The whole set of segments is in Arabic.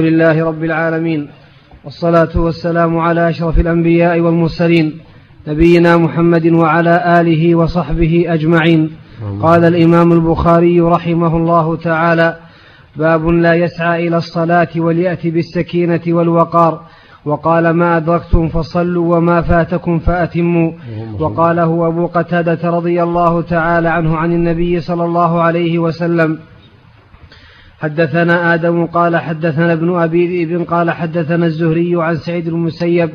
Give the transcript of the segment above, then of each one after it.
لله رب العالمين والصلاة والسلام على أشرف الأنبياء والمرسلين نبينا محمد وعلى آله وصحبه أجمعين. قال الإمام البخاري رحمه الله تعالى باب لا يسعى إلى الصلاة وليأتي بالسكينة والوقار. وقال ما أدركتم فصلوا وما فاتكم فأتموا. وقاله أبو قتادة رضي الله تعالى عنه عن النبي صلى الله عليه وسلم حدثنا آدم قال حدثنا ابن أبي ذئب قال حدثنا الزهري عن سعيد المسيب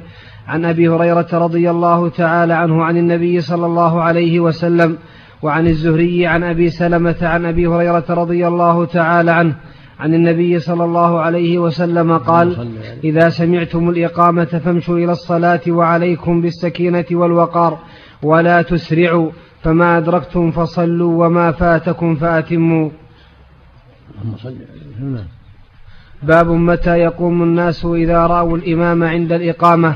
عن أبي هريرة رضي الله تعالى عنه عن النبي صلى الله عليه وسلم وعن الزهري عن أبي سلمة عن أبي هريرة رضي الله تعالى عنه عن النبي صلى الله عليه وسلم قال إذا سمعتم الإقامة فامشوا إلى الصلاة وعليكم بالسكينة والوقار ولا تسرعوا فما أدركتم فصلوا وما فاتكم فأتموا اللهم صل نعم. باب متى يقوم الناس إذا رأوا الإمام عند الإقامة.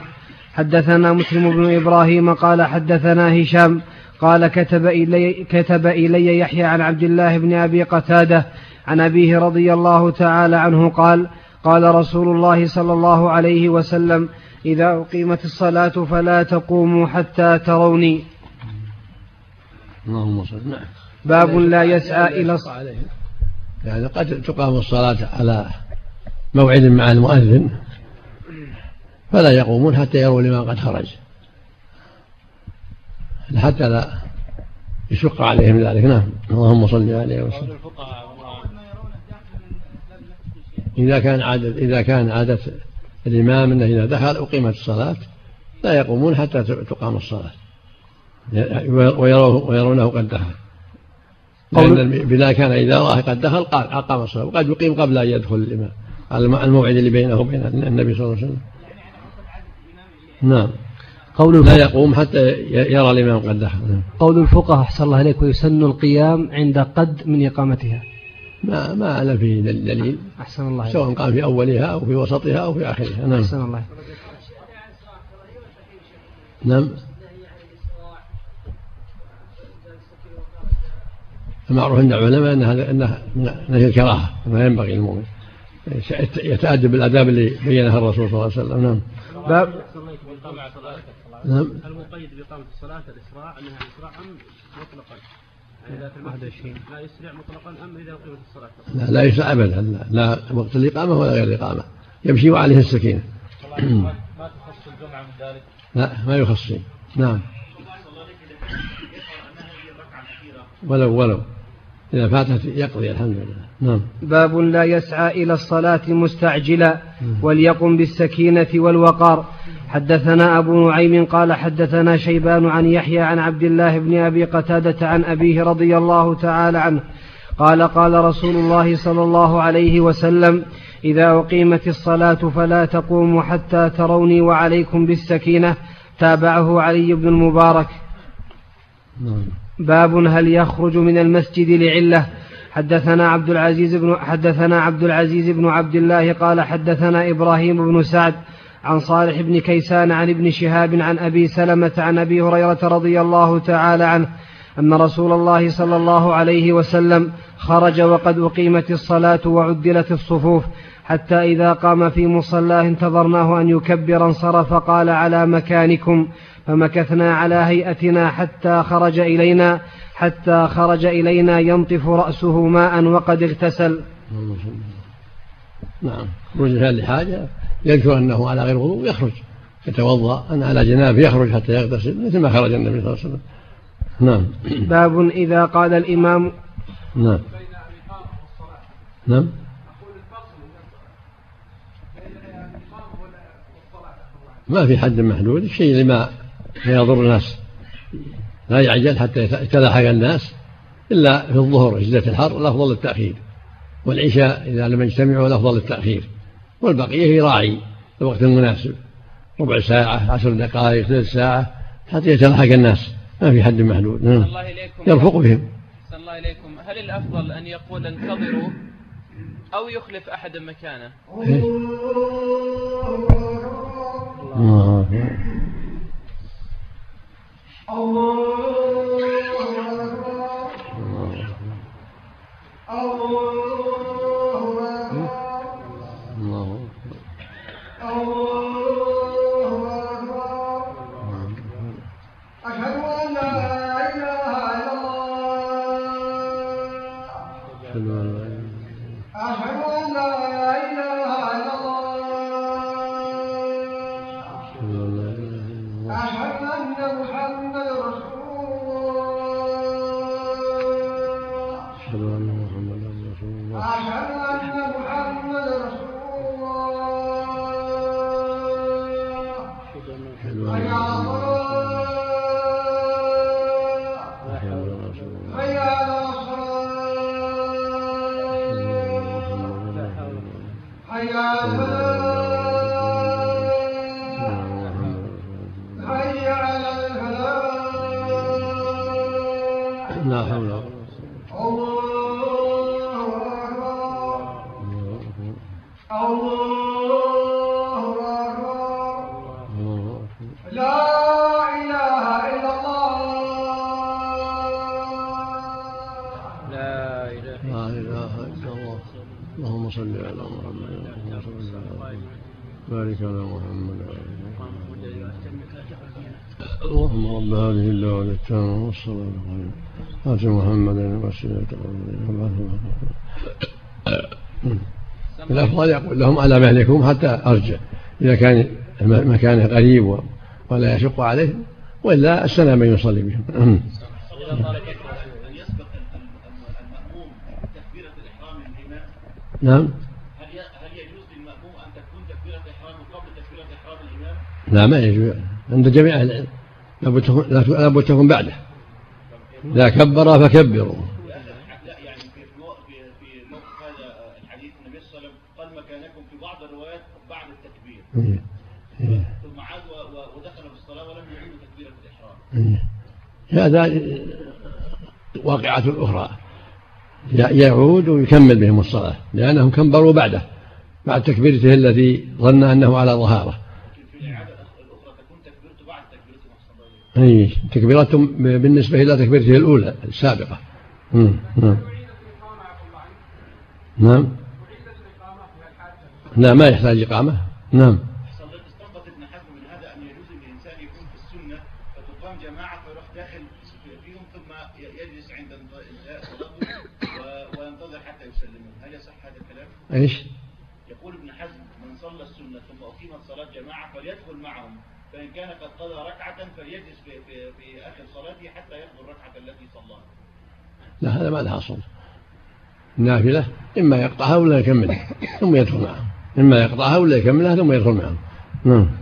حدثنا مسلم بن إبراهيم قال حدثنا هشام قال كتب إلي, كتب إلي يحيى عن عبد الله بن أبي قتادة عن أبيه رضي الله تعالى عنه قال قال رسول الله صلى الله عليه وسلم إذا أقيمت الصلاة فلا تقوموا حتى تروني. اللهم صل نعم باب لا يسعى إلى يعني قد تقام الصلاة على موعد مع المؤذن فلا يقومون حتى يروا الإمام قد خرج. حتى لا يشق عليهم ذلك. نعم. اللهم صل عليه وسلم. إذا كان عادة إذا كان عادة الإمام أنه إذا دخل أقيمت الصلاة لا يقومون حتى تقام الصلاة. ويرونه قد دخل. لأن بلا كان إذا رأى قد دخل قال أقام الصلاة وقد يقيم قبل أن يدخل الإمام. على الموعد اللي بينه وبين النبي صلى الله عليه وسلم. نعم. قول لا يقوم حتى يرى الإمام قد دخل. نعم. قول الفقهاء أحسن الله إليك ويسن القيام عند قد من إقامتها. ما ما أنا فيه دليل. أحسن الله سواء قام في أولها أو في وسطها أو في آخرها. نعم. أحسن الله نعم. المعروف عند العلماء أن هذا أنه نهي الكراهة ما ينبغي للمؤمن. يتأدب بالآداب اللي بينها الرسول صلى الله عليه وسلم. نعم. باب نعم. المقيد بإقامة الصلاة الإسراع أنها إسراع أم مطلقا؟ لا يسرع مطلقا أم إذا أقيمت الصلاة؟ لا لا يسرع أبدا. لا, لا وقت الإقامة ولا غير الإقامة. يمشي وعليه السكينة. ما تخص الجمعة من ذلك؟ لا ما يخص نعم ولو ولو. إذا فاتت يقضي الحمد لله. نعم. باب لا يسعى إلى الصلاة مستعجلا وليقم بالسكينة والوقار. حدثنا أبو نعيم قال حدثنا شيبان عن يحيى عن عبد الله بن أبي قتادة عن أبيه رضي الله تعالى عنه. قال قال رسول الله صلى الله عليه وسلم إذا أقيمت الصلاة فلا تقوموا حتى تروني وعليكم بالسكينة. تابعه علي بن المبارك. نعم. باب هل يخرج من المسجد لعلة؟ حدثنا عبد العزيز بن حدثنا عبد العزيز بن عبد الله قال حدثنا إبراهيم بن سعد عن صالح بن كيسان عن ابن شهاب عن أبي سلمة عن أبي هريرة رضي الله تعالى عنه أن رسول الله صلى الله عليه وسلم خرج وقد أقيمت الصلاة وعدلت الصفوف. حتى إذا قام في مصلاه انتظرناه أن يكبر انصرف قال على مكانكم فمكثنا على هيئتنا حتى خرج إلينا حتى خرج إلينا ينطف رأسه ماء وقد اغتسل. نعم. خروج لحاجة يذكر أنه على غير وضوء يخرج يتوضأ أن على جناب يخرج حتى يغتسل مثل ما خرج النبي صلى الله عليه وسلم. نعم. باب إذا قال الإمام نعم. نعم. ما في حد محدود شيء لما فيضر الناس. لا يعجل حتى يتلاحق الناس إلا في الظهر شدة الحر الأفضل التأخير. والعشاء إذا لم يجتمعوا الأفضل التأخير. والبقية يراعي الوقت المناسب. ربع ساعة عشر دقائق ثلث ساعة حتى يتلاحق الناس. ما في حد محدود. نعم. يرفق بهم. الله إليكم هل الأفضل أن يقول انتظروا أو يخلف أحدا مكانه؟ إيه؟ آه. الله لا حول آت محمدا الوسيلة الأفضل يقول لهم على مهلكم حتى أرجع إذا كان مكانه قريب ولا يشق عليه وإلا السلام يصلي بهم. نعم. هل هل يجوز. للمأموم أن تكون تكبيرة إحرامه قبل تكبيرة إحرام الإمام؟ لا ما يجوز عند جميع العلم لابد تكون بعده. إذا كبر فكبروا. ثم عاد ودخل في الصلاه ولم يعيد تكبيره الاحرام إيه. هذا واقعة أخرى يعود ويكمل بهم الصلاة لأنهم كبروا بعده بعد تكبيرته الذي ظن أنه على ظهاره أي تكبيرات بالنسبة إلى تكبيرته الأولى السابقة نعم نعم لا ما يحتاج إقامة نعم استنبط ابن حزم من هذا أن يجوز للإنسان يكون في السنة فتقام جماعة فيروح داخل فيهم ثم يجلس عند وينتظر حتى هل يصح هذا الكلام؟ إيش؟ يقول ابن حزم من صلى السنة ثم أقيمت صلاة جماعة فليدخل معهم فإن كان قد قضى ركعة فليجلس في, في, في آخر صلاته حتى يقضي الركعة التي صلاها لا هذا ما لها أصل. النافلة إما يقطعها ولا يكملها ثم يدخل معهم إما يقطعها ولا يكملها ثم يدخل معهم نعم.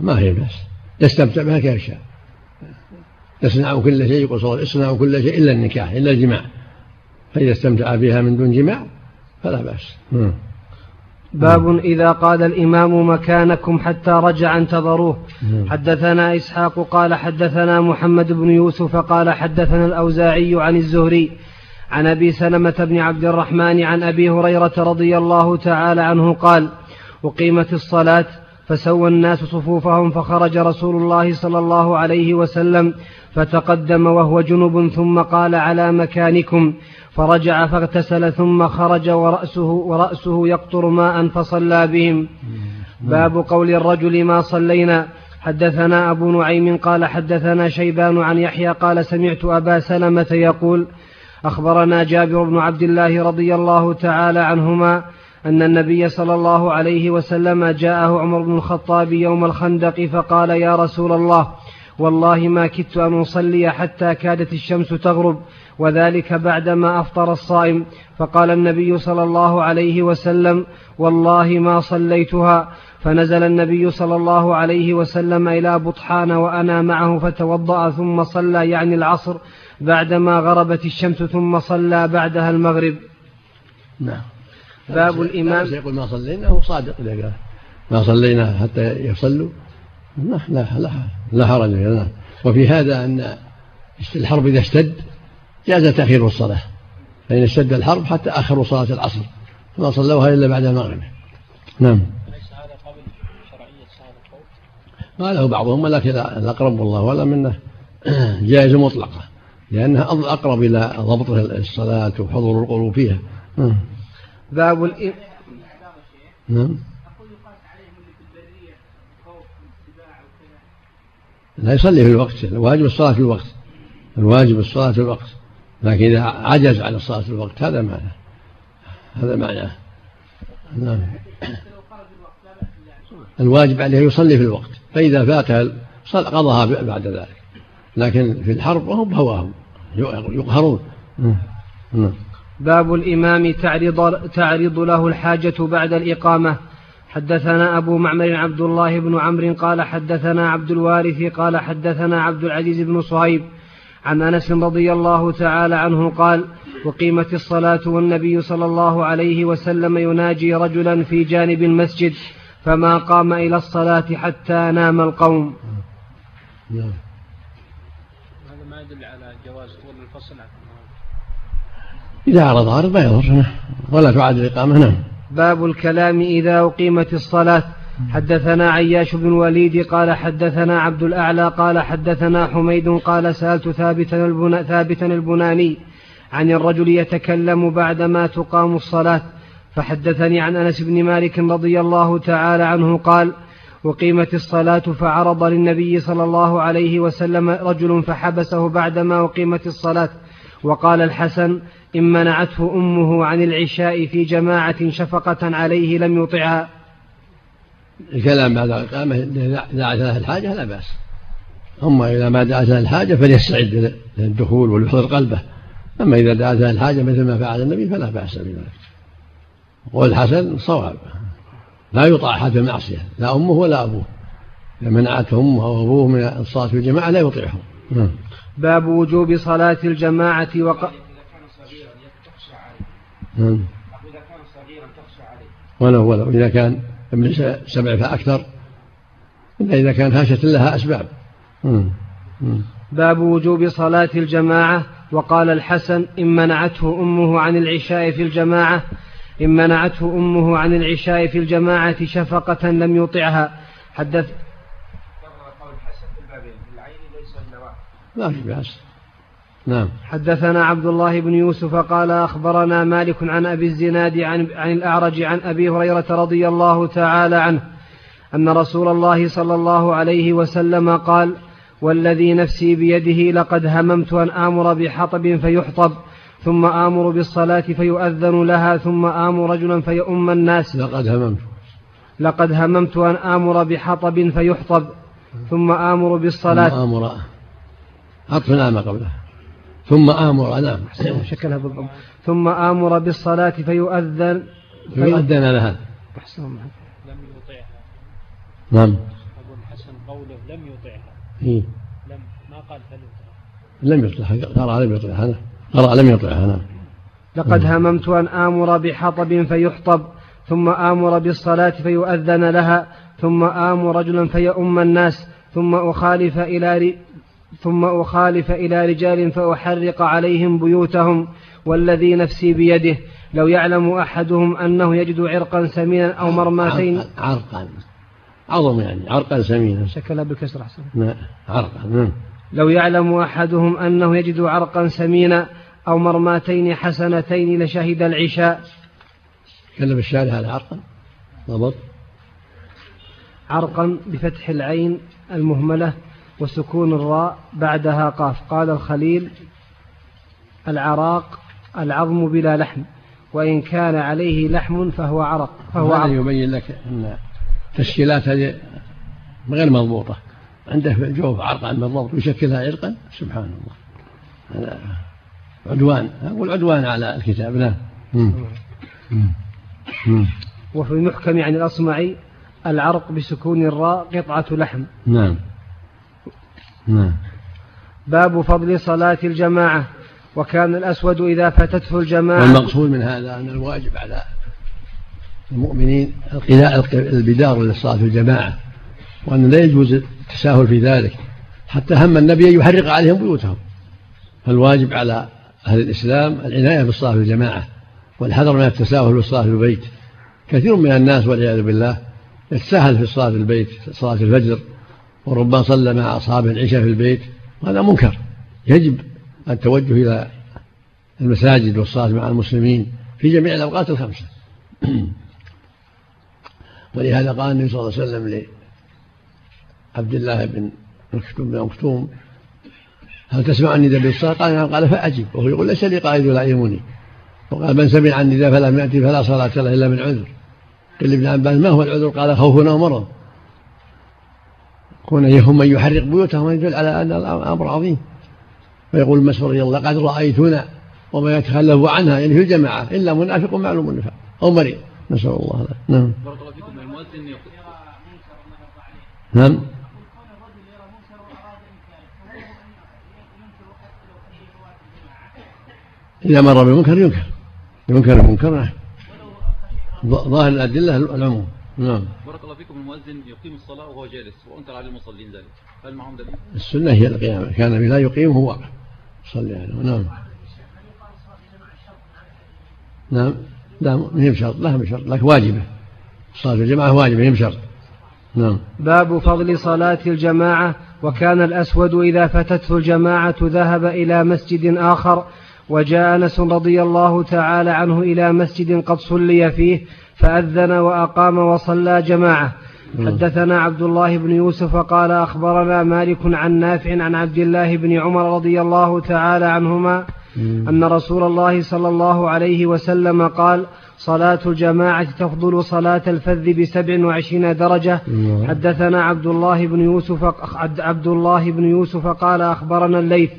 ما هي بس يستمتع بها كيف شاء. يصنع كل شيء يقول صور يصنع كل شيء إلا النكاح إلا الجماع. فإذا استمتع بها من دون جماع فلا بأس. باب إذا قال الإمام مكانكم حتى رجع انتظروه. حدثنا إسحاق قال حدثنا محمد بن يوسف قال حدثنا الأوزاعي عن الزهري عن أبي سلمة بن عبد الرحمن عن أبي هريرة رضي الله تعالى عنه قال أقيمت الصلاة فسوى الناس صفوفهم فخرج رسول الله صلى الله عليه وسلم فتقدم وهو جنب ثم قال على مكانكم. فرجع فاغتسل ثم خرج ورأسه, ورأسه يقطر ماء فصلى بهم. باب قول الرجل ما صلينا. حدثنا أبو نعيم قال حدثنا شيبان عن يحيى قال سمعت أبا سلمة يقول أخبرنا جابر بن عبد الله رضي الله تعالى عنهما أن النبي صلى الله عليه وسلم جاءه عمر بن الخطاب يوم الخندق فقال يا رسول الله والله ما كدت أن أصلي حتى كادت الشمس تغرب وذلك بعدما أفطر الصائم. فقال النبي صلى الله عليه وسلم والله ما صليتها. فنزل النبي صلى الله عليه وسلم إلى بطحان وأنا معه فتوضأ ثم صلى يعني العصر بعدما غربت الشمس ثم صلى بعدها المغرب. نعم. باب الإمام يقول ما صلينا هو صادق إذا قال. ما صلينا حتى يصلوا. لا لا لا, لا حرج وفي هذا أن الحرب إذا اشتد جاز تأخير الصلاة. فإن اشتد الحرب حتى أخروا صلاة العصر فما صلوها إلا بعد المغرب. نعم. ما له بعضهم ولكن الأقرب والله ولا منه جائز مطلقة لأنها أقرب إلى ضبط الصلاة وحضور القلوب فيها. نعم. باب الإ... نعم. لا يصلي في الوقت الواجب الصلاة في الوقت الواجب الصلاة في الوقت لكن إذا عجز عن الصلاة في الوقت هذا معناه هذا معناه نعم. الواجب عليه يصلي في الوقت فإذا فاتها قضاها بعد ذلك لكن في الحرب وهم هواهم يقهرون. نعم. باب الإمام تعرض, تعرض له الحاجة بعد الإقامة. حدثنا أبو معمر عبد الله بن عمرو قال حدثنا عبد الوارث قال حدثنا عبد العزيز بن صهيب عن أنس رضي الله تعالى عنه قال وقيمت الصلاة والنبي صلى الله عليه وسلم يناجي رجلا في جانب المسجد فما قام إلى الصلاة حتى نام القوم. نعم. هذا ما يدل على جواز طول الفصل إذا عرض عرض ما يضر. ولا تعاد الإقامة نعم. باب الكلام إذا أقيمت الصلاة. حدثنا عياش بن وليد قال حدثنا عبد الأعلى قال حدثنا حميد قال سألت ثابتا, البنا ثابتا البناني عن الرجل يتكلم بعدما تقام الصلاة. فحدثني عن أنس بن مالك رضي الله تعالى عنه قال وقيمت الصلاة فعرض للنبي صلى الله عليه وسلم رجل فحبسه بعدما أقيمت الصلاة. وقال الحسن إن منعته أمه عن العشاء في جماعة شفقة عليه لم يطعها. الكلام بعد الإقامة إذا دعت له الحاجة لا بأس. أما إذا ما دعت له الحاجة فليستعد للدخول وليحضر قلبه. أما إذا دعت له الحاجة مثل ما فعل النبي فلا بأس بذلك. والحسن صواب. لا يطاع أحد المعصية لا أمه ولا أبوه. إذا منعته أمه أو أبوه من الصلاة في الجماعة لا يطيعهم. باب وجوب صلاة الجماعة وق... نعم. إذا كان صغيرا تخشى عليه ولو ولو إذا كان ابن سبع فأكثر. إلا إذا كان هاشة لها أسباب. باب وجوب صلاة الجماعة. وقال الحسن إن منعته أمه عن العشاء في الجماعة. إن منعته أمه عن العشاء في الجماعة شفقة لم يطعها. حدث لا في بأس. نعم. حدثنا عبد الله بن يوسف قال أخبرنا مالك عن أبي الزناد عن, عن الأعرج عن أبي هريرة رضي الله تعالى عنه أن رسول الله صلى الله عليه وسلم قال والذي نفسي بيده لقد هممت أن آمر بحطب فيحطب ثم آمر بالصلاة فيؤذن لها ثم آمر رجلا فيؤم الناس. لقد هممت. لقد هممت أن آمر بحطب فيحطب ثم آمر بالصلاة. ثم آمر. عطف ما قبله. ثم آمر نعم شكلها بالضبط. ثم آمر بالصلاة فيؤذن. فيؤذن لها لم يطيعها نعم. أبو الحسن قوله لم يطيعها إيه؟ لم ما قال فلم لم يطيعها قرأ لم يطيعها نعم. قرأ لم يطيعها نعم. لقد هممت أن آمر بحطب فيحطب ثم آمر بالصلاة فيؤذن لها ثم آمر رجلا فيؤم الناس ثم أخالف إلى ثم أخالف إلى رجال فأحرق عليهم بيوتهم والذي نفسي بيده. لو يعلم أحدهم أنه يجد عرقا سمينا أو مرماتين. عرقا عظم يعني عرقا سمينا. شكلها بالكسر أحسن. نعم عرقا نعم. لو يعلم أحدهم أنه يجد عرقا سمينا أو مرماتين حسنتين لشهد العشاء. كلم الشارع على عرقا؟ ضبط. عرقا بفتح العين المهملة. وسكون الراء بعدها قاف. قال الخليل العراق العظم بلا لحم وإن كان عليه لحم فهو عرق فهو هذا يبين لك أن التشكيلات هذه غير مضبوطة. عنده في الجوف عرقا بالضبط ويشكلها عرقا سبحان الله. هذا عدوان أقول عدوان على الكتاب نعم وفي المحكم عن الأصمعي العرق بسكون الراء قطعة لحم. نعم. نعم. باب فضل صلاة الجماعة وكان الأسود إذا فاتته الجماعة والمقصود من هذا أن الواجب على المؤمنين البدار للصلاة في الجماعة وأن لا يجوز التساهل في ذلك حتى هم النبي أن يحرق عليهم بيوتهم. فالواجب على أهل الإسلام العناية بالصلاة في الجماعة والحذر من التساهل بالصلاة في البيت. كثير من الناس والعياذ بالله يتساهل في الصلاة في البيت صلاة الفجر وربما صلى مع أصحابه العشاء في البيت وهذا منكر. يجب التوجه إلى المساجد والصلاة مع المسلمين في جميع الأوقات الخمسة. ولهذا قال النبي صلى الله عليه وسلم لعبد الله بن مكتوم بن مكتوم هل تسمع النداء بالصلاة؟ قال نعم. قال فأجب. وهو يقول ليس لي قائد ولا يموني وقال من سمع النداء فلم يأتي فلا صلاة له إلا من عذر. قال ابن عباس ما هو العذر؟ قال خوفنا ومرض. كون يهم من يحرق بيوتهم يدل على أن الأمر عظيم. ويقول مسعود رضي الله قد رأيتنا وما يتخلف عنها. يعني في الجماعة إلا منافق معلوم النفاق أو مريض. نسأل الله هذا نعم. نعم. إذا مر بالمنكر ينكر. ينكر المنكر. نعم ظاهر الأدلة العموم. نعم. بارك الله فيكم. المؤذن يقيم الصلاة وهو جالس وأنكر على المصلين ذلك. هل معهم دليل؟ السنة هي القيامة كان لا يقيم هو واقف صلي عليه. نعم. نعم. لا ما هي بشرط لا بشرط لكن واجبة. صلاة الجماعة واجبة هي بشرط نعم. باب فضل صلاة الجماعة. وكان الأسود إذا فتته الجماعة ذهب إلى مسجد آخر وجاء أنس رضي الله تعالى عنه إلى مسجد قد صلي فيه. فأذن وأقام وصلى جماعة. حدثنا عبد الله بن يوسف قال أخبرنا مالك عن نافع عن عبد الله بن عمر رضي الله تعالى عنهما أن رسول الله صلى الله عليه وسلم قال صلاة الجماعة تفضل صلاة الفذ بسبع وعشرين درجة. حدثنا عبد الله بن يوسف عبد الله بن يوسف قال أخبرنا الليث.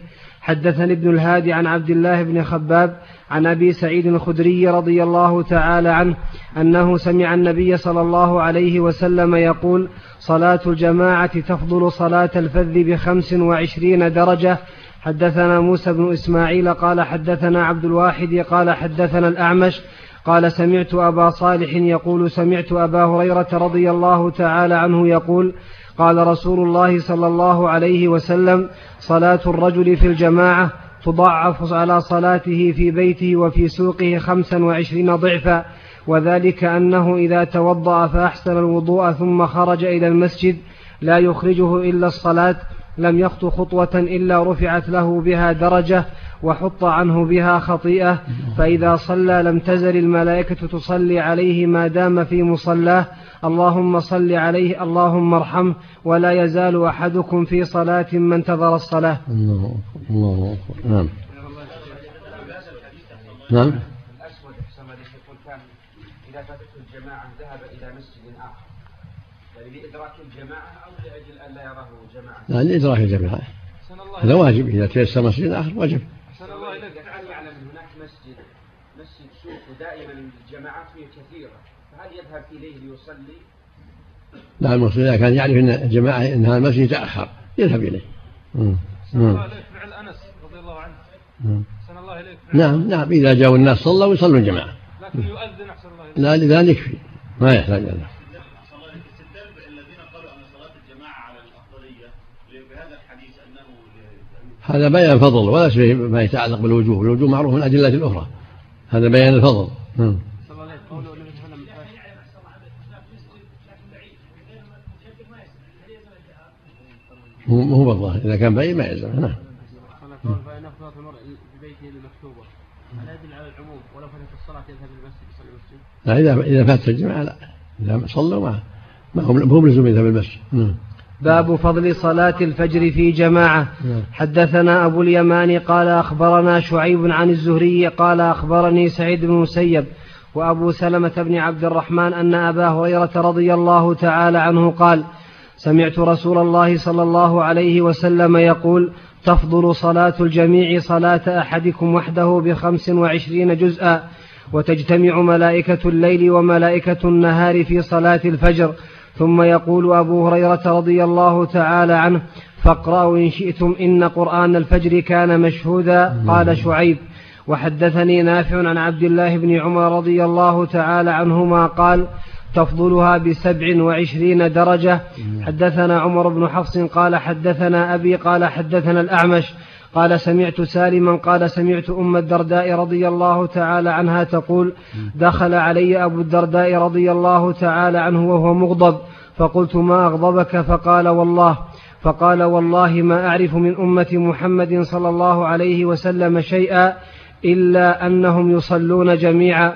حدثني ابن الهادي عن عبد الله بن خباب عن أبي سعيد الخدري رضي الله تعالى عنه أنه سمع النبي صلى الله عليه وسلم يقول صلاة الجماعة تفضل صلاة الفذ بخمس وعشرين درجة. حدثنا موسى بن إسماعيل قال حدثنا عبد الواحد قال حدثنا الأعمش قال سمعت أبا صالح يقول سمعت أبا هريرة رضي الله تعالى عنه يقول قال رسول الله صلى الله عليه وسلم صلاة الرجل في الجماعة تضاعف على صلاته في بيته وفي سوقه خمسا وعشرين ضعفا وذلك أنه إذا توضأ فأحسن الوضوء ثم خرج إلى المسجد لا يخرجه إلا الصلاة لم يخط خطوة إلا رفعت له بها درجة وحط عنه بها خطيئة فإذا صلى لم تزل الملائكة تصلي عليه ما دام في مصلاه. اللهم صل عليه اللهم ارحمه ولا يزال أحدكم في صلاة ما انتظر الصلاة. الله الله نعم. نعم. الأسود يقول كان إذا فاتته الجماعة ذهب إلى مسجد آخر. يعني لإدراك الجماعة أو لأجل أن لا يراه جماعة؟ لا لإدراك الجماعة. هذا واجب. إذا تيسر مسجد آخر واجب. أحسن الله إليك يعلم هناك مسجد مسجد سوق ودائما الجماعات فيه كثيرة فهل يذهب إليه ليصلي؟ لا المقصود إذا كان يعرف أن الجماعة أن هذا المسجد يتأخر يذهب إليه. أحسن الله إليك فعل أنس رضي الله عنه. أحسن الله إليك نعم نعم إذا جاءوا الناس صلوا يصلوا الجماعة. لكن يؤذن أحسن الله إليك. لا لذلك يكفي ما يحتاج إلى هذا بيان فضل ولا شيء ما يتعلق بالوجوه الوجوه معروف من الأدلة الأخرى. هذا بيان الفضل. نعم. هو الظاهر إذا كان بعيد ما يلزم. نعم. لا يدل على العموم ولو فاتت الصلاة يذهب المسجد يصلي المسجد لا إذا إذا فاتت الجماعة لا. إذا صلوا ما ما هم لزوم يذهب المسجد. نعم. باب فضل صلاة الفجر في جماعة. حدثنا أبو اليمان قال أخبرنا شعيب عن الزهري قال أخبرني سعيد بن مسيب وأبو سلمة بن عبد الرحمن أن أبا هريرة رضي الله تعالى عنه قال سمعت رسول الله صلى الله عليه وسلم يقول تفضل صلاة الجميع صلاة أحدكم وحده بخمس وعشرين جزءا وتجتمع ملائكة الليل وملائكة النهار في صلاة الفجر ثم يقول أبو هريرة رضي الله تعالى عنه فاقرأوا إن شئتم إن قرآن الفجر كان مشهودا. قال شعيب وحدثني نافع عن عبد الله بن عمر رضي الله تعالى عنهما قال تفضلها بسبع وعشرين درجة. حدثنا عمر بن حفص قال حدثنا أبي قال حدثنا الأعمش. قال سمعت سالما قال سمعت أم الدرداء رضي الله تعالى عنها تقول دخل علي أبو الدرداء رضي الله تعالى عنه وهو مغضب فقلت ما أغضبك؟ فقال والله فقال والله ما أعرف من أمة محمد صلى الله عليه وسلم شيئا إلا أنهم يصلون جميعا.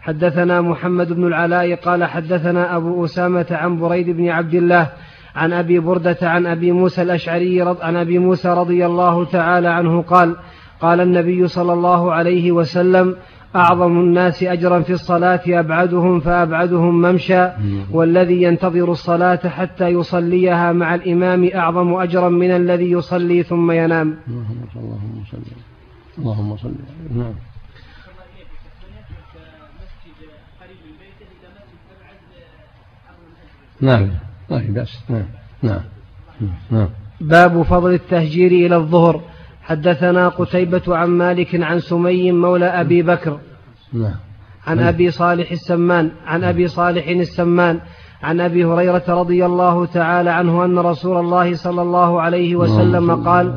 حدثنا محمد بن العلاء قال حدثنا أبو أسامة عن بريد بن عبد الله عن أبي بردة عن أبي موسى الأشعري عن أبي موسى رضي الله تعالى عنه قال قال النبي صلى الله عليه وسلم أعظم الناس أجرا في الصلاة أبعدهم فأبعدهم ممشى والذي ينتظر الصلاة حتى يصليها مع الإمام أعظم أجرا من الذي يصلي ثم ينام. اللهم صل اللهم صل نعم نعم. ما في بأس نعم. نعم. نعم. باب فضل التهجير إلى الظهر. حدثنا قتيبة عن مالك عن سمي مولى أبي بكر. نعم. عن أبي صالح السمان عن أبي صالح السمان عن أبي هريرة رضي الله تعالى عنه أن رسول الله صلى الله عليه وسلم قال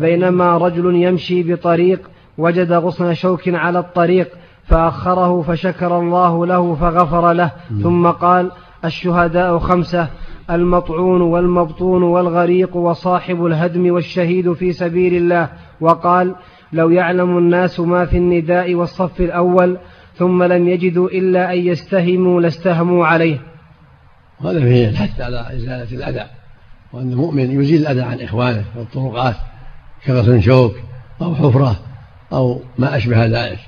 بينما رجل يمشي بطريق وجد غصن شوك على الطريق فأخره فشكر الله له فغفر له ثم قال الشهداء خمسة المطعون والمبطون والغريق وصاحب الهدم والشهيد في سبيل الله. وقال لو يعلم الناس ما في النداء والصف الأول ثم لم يجدوا إلا أن يستهموا لاستهموا عليه. وهذا فيه الحث على إزالة الأذى وأن المؤمن يزيل الأذى عن إخوانه في الطرقات كغصن شوك أو حفرة أو ما أشبه ذلك.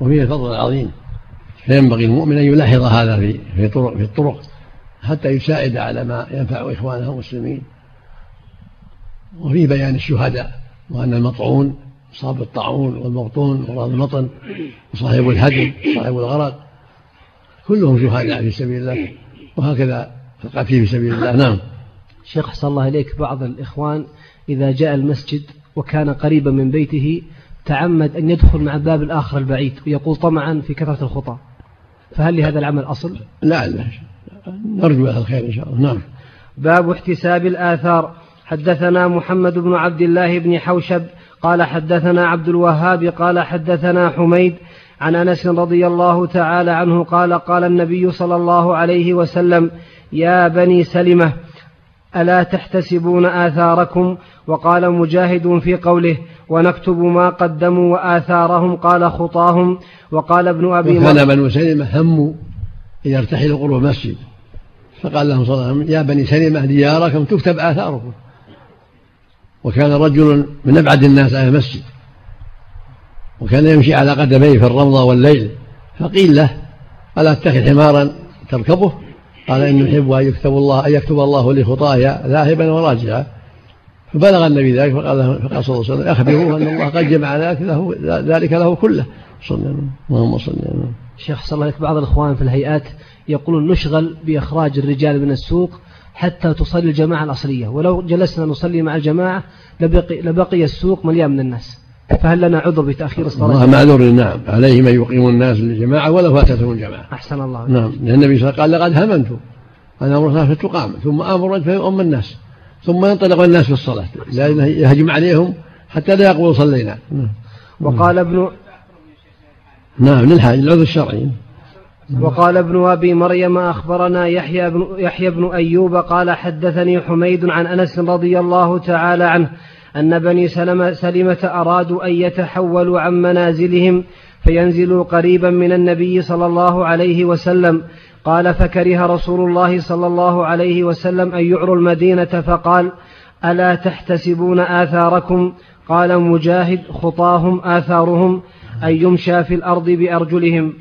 وفيه الفضل العظيم فينبغي المؤمن أن يلاحظ هذا في في طرق في الطرق. حتى يساعد على ما ينفع إخوانه المسلمين. وفي بيان الشهداء وأن المطعون صاب الطاعون والمبطون ومرض المطن وصاحب الهدم وصاحب الغرق كلهم شهداء في سبيل الله وهكذا القتيل في سبيل الله. نعم. شيخ حسن الله إليك. بعض الإخوان إذا جاء المسجد وكان قريبا من بيته تعمد أن يدخل مع الباب الآخر البعيد ويقول طمعا في كثرة الخطى فهل لهذا العمل أصل؟ لا لا. نرجو له الخير إن شاء الله. نعم. باب احتساب الآثار. حدثنا محمد بن عبد الله بن حوشب قال حدثنا عبد الوهاب قال حدثنا حميد عن أنس رضي الله تعالى عنه قال قال النبي صلى الله عليه وسلم يا بني سلمة ألا تحتسبون آثاركم؟ وقال مجاهد في قوله ونكتب ما قدموا وآثارهم. قال خطاهم. وقال ابن أبي وكان بنو سلمة هموا أن يرتحلوا قرب المسجد. فقال لهم صلى الله عليه وسلم يا بني سلمه دياركم تكتب آثاركم. وكان رجل من أبعد الناس عن المسجد. وكان يمشي على قدميه في الرمضة والليل. فقيل له ألا اتخذ حمارا تركبه؟ قال إني أحب أن يكتب الله أن يكتب الله لي خطايا ذاهبا وراجعا. فبلغ النبي ذلك فقال فقال صلى الله عليه وسلم أخبروه أن الله قد جمع ذلك له, ذلك له كله. صلى اللهم صل على شيخ صلى الله عليه بعض الإخوان في الهيئات يقولون نشغل بإخراج الرجال من السوق حتى تصلي الجماعة الأصلية. ولو جلسنا نصلي مع الجماعة لبقي, لبقي السوق مليان من الناس. فهل لنا عذر بتأخير الصلاة؟ الله معذور نعم. عليه من يقيم الناس للجماعة ولو فاتتهم الجماعة. أحسن الله. نعم. لأن النبي صلى الله عليه وسلم قال لقد هممت أن أمر الصلاة فتقام. ثم أمر فيؤم الناس. ثم ينطلق الناس في الصلاة. لا يهجم عليهم حتى لا يقولوا صلينا. نعم. وقال ابن نعم للحاج العذر الشرعي. وقال ابن أبي مريم أخبرنا يحيى بن, يحيى بن أيوب قال حدثني حميد عن أنس رضي الله تعالى عنه أن بني سلمة, سلمة أرادوا أن يتحولوا عن منازلهم فينزلوا قريبا من النبي صلى الله عليه وسلم. قال فكره رسول الله صلى الله عليه وسلم أن يعروا المدينة فقال ألا تحتسبون آثاركم؟ قال مجاهد خطاهم آثارهم أن يمشى في الأرض بأرجلهم.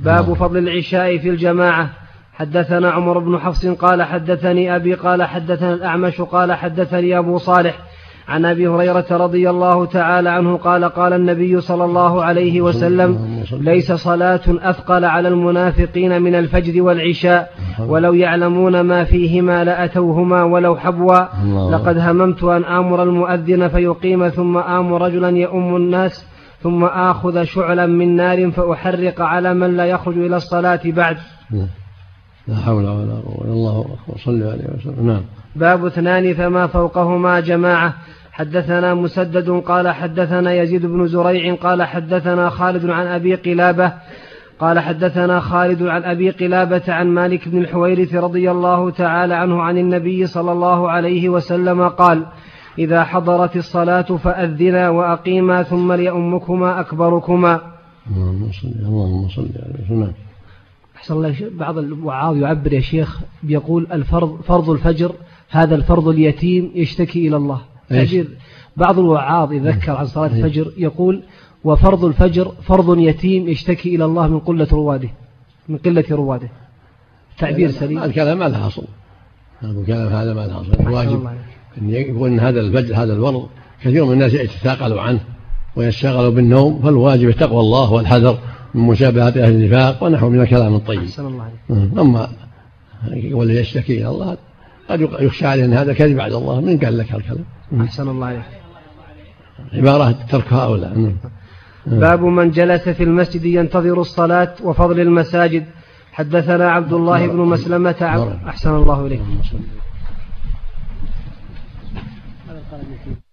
باب. فضل العشاء في الجماعة حدثنا عمر بن حفص قال حدثني أبي قال حدثنا الأعمش قال حدثني أبو صالح عن أبي هريرة رضي الله تعالى عنه قال قال النبي صلى الله عليه وسلم ليس صلاة أثقل على المنافقين من الفجر والعشاء ولو يعلمون ما فيهما لأتوهما ولو حبوا لقد هممت أن آمر المؤذن فيقيم ثم آمر رجلا يؤم الناس ثم آخذ شعلا من نار فأحرق على من لا يخرج إلى الصلاة بعد. لا حول ولا قوة إلا الله أكبر صلى عليه وسلم. نعم. باب اثنان فما فوقهما جماعة. حدثنا مسدد قال حدثنا يزيد بن زريع قال حدثنا خالد عن أبي قلابة قال حدثنا خالد عن أبي قلابة عن مالك بن الحويرث رضي الله تعالى عنه عن النبي صلى الله عليه وسلم قال إذا حضرت الصلاة فأذنا وأقيما ثم ليؤمكما أكبركما. اللهم صل اللهم صل على سنة أحسن الله بعض الوعاظ يعبر يا شيخ بيقول الفرض فرض الفجر هذا الفرض اليتيم يشتكي إلى الله. تعبير بعض الوعاظ يذكر عن صلاة الفجر يقول وفرض الفجر فرض يتيم يشتكي إلى الله من قلة رواده. من قلة رواده. تعبير سليم. الكلام ما له أصل. الكلام هذا ما له أصل. الواجب أن يقول أن هذا الفجر هذا الفرض كثير من الناس يتثاقلوا عنه ويشتغلوا بالنوم فالواجب تقوى الله والحذر من مشابهة أهل النفاق ونحو من الكلام الطيب. أحسن الله عليك. أما والذي يشتكي إلى الله قد يخشى عليه أن هذا كذب على الله من قال لك هالكلام؟ أحسن الله عليك. عبارة تركها أولى باب من جلس في المسجد ينتظر الصلاة وفضل المساجد. حدثنا عبد الله بن مسلمة. عب... أحسن الله إليك. Thank you.